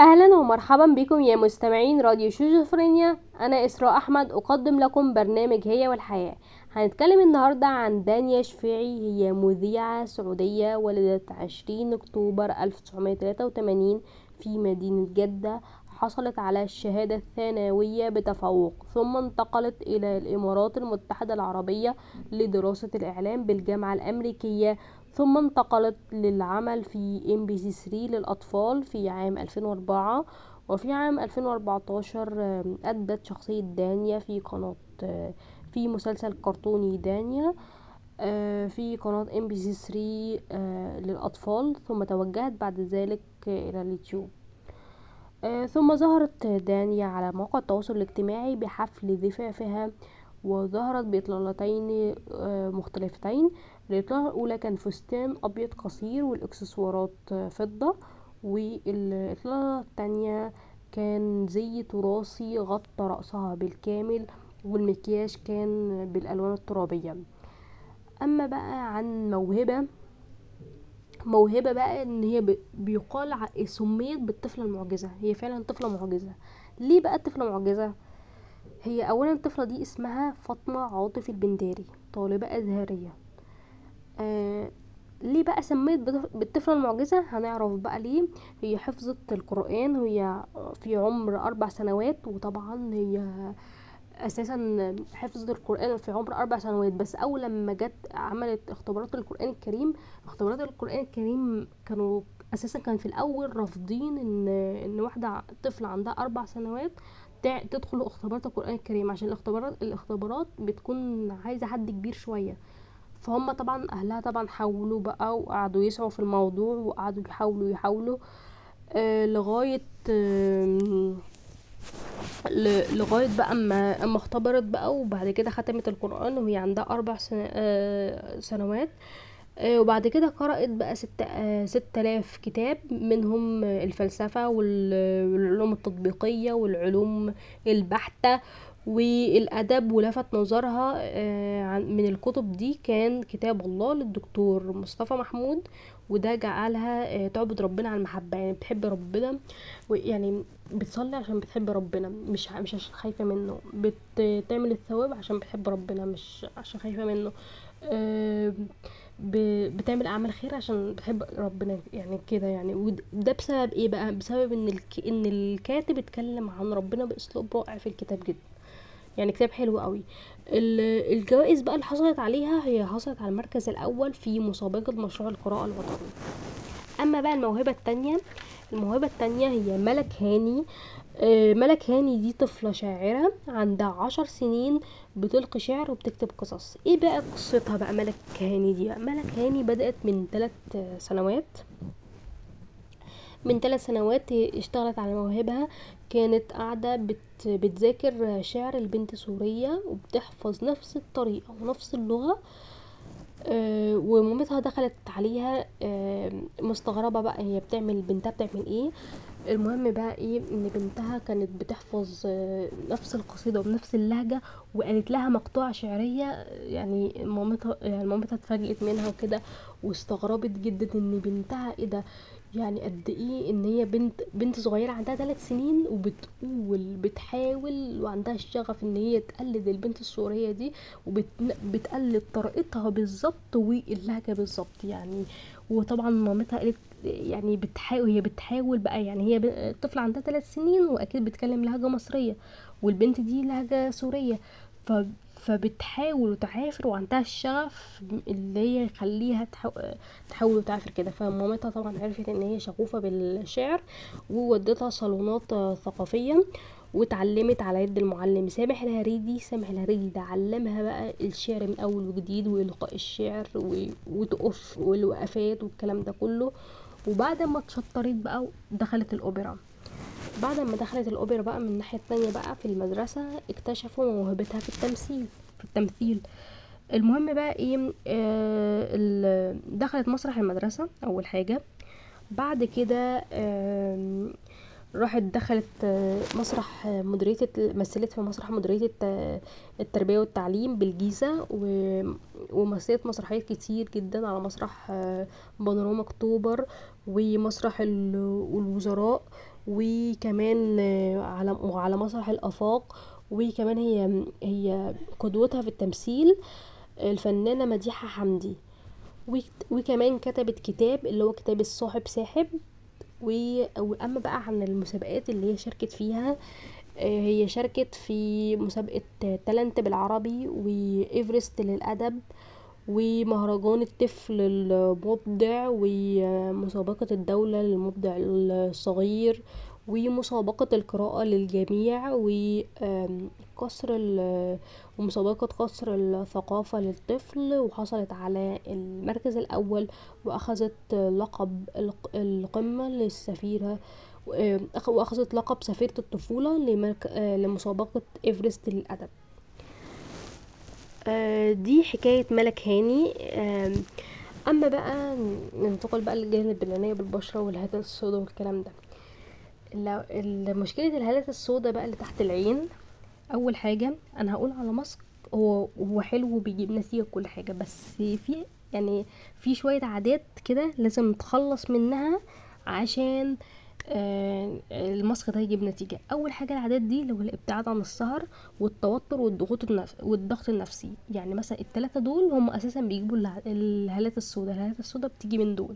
أهلا ومرحبا بكم يا مستمعين راديو شيزوفرينيا. أنا إسراء أحمد أقدم لكم برنامج هي والحياة. هنتكلم النهاردة عن دانيا شفيعي هي مذيعة سعودية ولدت عشرين أكتوبر ألف تسعمية تلاتة وتمانين في مدينة جدة. حصلت على الشهادة الثانوية بتفوق ثم انتقلت إلى الإمارات المتحدة العربية لدراسة الإعلام بالجامعة الأمريكية ثم انتقلت للعمل في إم بي سي 3 للأطفال في عام 2004 وفي عام 2014 أدت شخصية دانيا في قناة في مسلسل كرتوني دانيا في قناة إم بي سي 3 للأطفال ثم توجهت بعد ذلك إلى اليوتيوب. ثم ظهرت دانيا على مواقع التواصل الاجتماعي بحفل زفافها وظهرت بإطلالتين مختلفتين. الإطلالة الأولى كان فستان أبيض قصير والإكسسوارات فضة والإطلالة التانية كان زي تراثي غطى رأسها بالكامل والمكياج كان بالألوان الترابية. أما بقى عن موهبة موهبة بقى إن هي بيقال سميت بالطفلة المعجزة. هي فعلا طفلة معجزة. ليه بقى طفلة معجزة؟ هي اولا الطفلة دي اسمها فاطمة عاطف البنداري طالبة ازهرية آه ليه بقى سميت بالطفلة المعجزة؟ هنعرف بقى ليه. هي حفظت القرآن وهي في عمر أربع سنوات وطبعا هي أساسا حفظت القرآن في عمر أربع سنوات بس أول لما جت عملت اختبارات القرآن الكريم اختبارات القرآن الكريم كانوا أساسا كان في الأول رافضين إن إن واحدة طفلة عندها أربع سنوات تدخل اختبارات القرآن الكريم عشان الاختبارات الاختبارات بتكون عايزة حد كبير شوية. فهم طبعا أهلها طبعا حاولوا بقى وقعدوا يسعوا في الموضوع وقعدوا يحاولوا يحاولوا آه لغاية آه لغاية بقى اما أما اختبرت بقى وبعد كده ختمت القرآن وهي عندها أربع سنوات وبعد كده قرأت بقى ست ست آلاف كتاب منهم الفلسفة والعلوم التطبيقية والعلوم البحتة والأدب ولفت نظرها من الكتب دي كان كتاب الله للدكتور مصطفى محمود وده جعلها تعبد ربنا على المحبة يعني بتحب ربنا يعني بتصلي عشان بتحب ربنا مش مش عشان خايفة منه. بتعمل الثواب عشان بتحب ربنا مش عشان خايفة منه. بتعمل أعمال خير عشان بتحب ربنا يعني كده يعني. وده بسبب إيه بقى؟ بسبب إن. إن الكاتب اتكلم عن ربنا بأسلوب رائع في الكتاب جدا. يعني كتاب حلو قوي. الجوائز بقى اللي حصلت عليها هي حصلت على المركز الأول في مسابقة مشروع القراءة الوطني. أما بقى الموهبة التانية الموهبة التانية هي ملك هاني. آه ملك هاني دي طفلة شاعرة عندها عشر سنين بتلقي شعر وبتكتب قصص. إيه بقى قصتها بقى ملك هاني دي ملك هاني بدأت من ثلاث سنوات. من ثلاث سنوات اشتغلت على موهبها. كانت قاعدة بت بتذاكر شعر البنت سورية وبتحفظ نفس الطريقة ونفس اللغة. آه ومامتها دخلت عليها. آه مستغربة بقى هي بتعمل بنتها بتعمل إيه. المهم بقى إيه ان بنتها كانت بتحفظ آه نفس القصيدة وبنفس اللهجة وقالت لها مقطوعة شعرية. يعني مامتها يعني مامتها اتفاجئت منها وكده واستغربت جدا ان بنتها إيه ده. يعني قد إيه إن هي بنت بنت صغيرة عندها ثلاث سنين وبتقول بتحاول وعندها الشغف إن هي تقلد البنت السوريه دي وبتقلد طريقتها بالظبط واللهجه بالظبط يعني. وطبعا مامتها قالت يعني بتحاول هي بتحاول بقى يعني هي الطفله عندها ثلاث سنين وأكيد بتتكلم لهجة مصرية والبنت دي لهجة سورية. فبتحاول وتعافر وعندها الشغف اللي هي يخليها تحاول وتعافر كده. فمامتها طبعا عرفت إن هي شغوفة بالشعر وودتها صالونات ثقافيه واتعلمت على يد المعلم. سامح الهريدي سامح الهريدي ده علمها بقى الشعر من أول وجديد وإلقاء الشعر وتقف والوقفات والكلام ده كله. وبعد ما اتشطرت بقى دخلت الأوبرا. بعد ما دخلت الأوبرا بقى من الناحية التانية بقى في المدرسة اكتشفوا موهبتها في التمثيل في التمثيل. المهم بقى إيه آه دخلت مسرح المدرسة أول حاجة. بعد كده آه راحت دخلت مسرح مديرية مثلت في مسرح مديرية التربية والتعليم بالجيزة ومثلت مسرحيات كتير جدا على مسرح بانوراما أكتوبر ومسرح الوزراء وكمان آه، على وعلى مسرح الأفاق وكمان هي هي قدوتها في التمثيل الفنانة مديحة حمدي. وكمان كتبت كتاب اللي هو كتاب الصاحب ساحب وأما بقى عن المسابقات اللي هي شاركت فيها آه، هي شاركت في مسابقة تالنت بالعربي وإيفرست للأدب ومهرجان الطفل المبدع ومسابقة الدولة للمبدع الصغير ومسابقة القراءة للجميع وقصر ومسابقة قصر الثقافة للطفل وحصلت على المركز الأول وأخذت لقب الق- القمة للسفيرة وأخ- وأخذت لقب سفيرة الطفولة. آه، لمسابقة إيفرست للأدب آه، دي حكاية ملك هاني. أما بقى ننتقل بقى للجانب العناية بالبشرة والهالات السوداء والكلام ده. مشكلة الهالات السوداء بقى اللي تحت العين أول حاجة أنا هقول على ماسك هو هو حلو وبيجيب نتيجة كل حاجة بس في يعني في شوية عادات كده لازم نتخلص منها عشان آه، الماسك ده يجيب نتيجة. أول حاجة العادات دي هو الابتعاد عن السهر والتوتر والضغوط النفس والضغط النفسي. يعني مثلا التلاتة دول هم أساسا بيجيبوا الهالات السوداء. الهالات السوداء بتيجي من دول.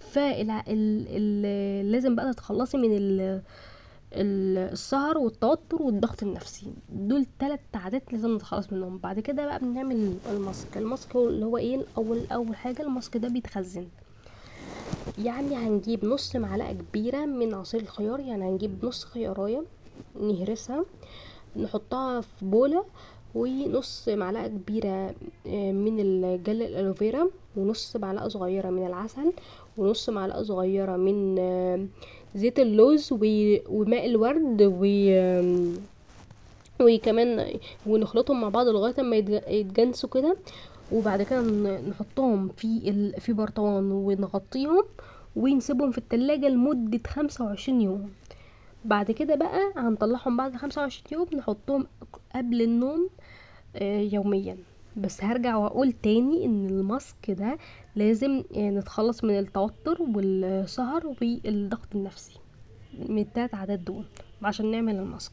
فلازم بقى تتخلصي من ال ال- السهر والتوتر والضغط النفسي. دول تلات عادات لازم نتخلص منهم. بعد كده بقى بنعمل الماسك. الماسك اللي هو إيه؟ اول أول حاجة الماسك ده بيتخزن. يعني هنجيب نص معلقة كبيرة من عصير الخيار يعني هنجيب نص خياراية نهرسها نحطها في بولة ونص معلقة كبيرة آه، من الجل الألوفيرا ونص معلقة صغيرة من العسل ونص معلقة صغيرة من آه، زيت اللوز وماء الورد و وكمان ونخلطهم مع بعض لغاية ما يتج- يتجانسوا كده. وبعد كده نحطهم في ال... في برطمان ونغطيهم ونسيبهم في التلاجة لمدة خمسة وعشرين يوم. بعد كده بقى هنطلعهم بعد خمسة وعشرين يوم نحطهم قبل النوم آه، يوميا. بس هرجع وأقول تاني إن الماسك ده لازم آه، نتخلص من التوتر والسهر والضغط النفسي من التلات عادات دول عشان نعمل الماسك.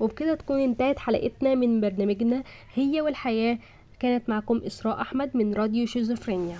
وبكده تكون انتهت حلقتنا من برنامجنا هي والحياة. كانت معكم إسراء أحمد من راديو شيزوفرينيا.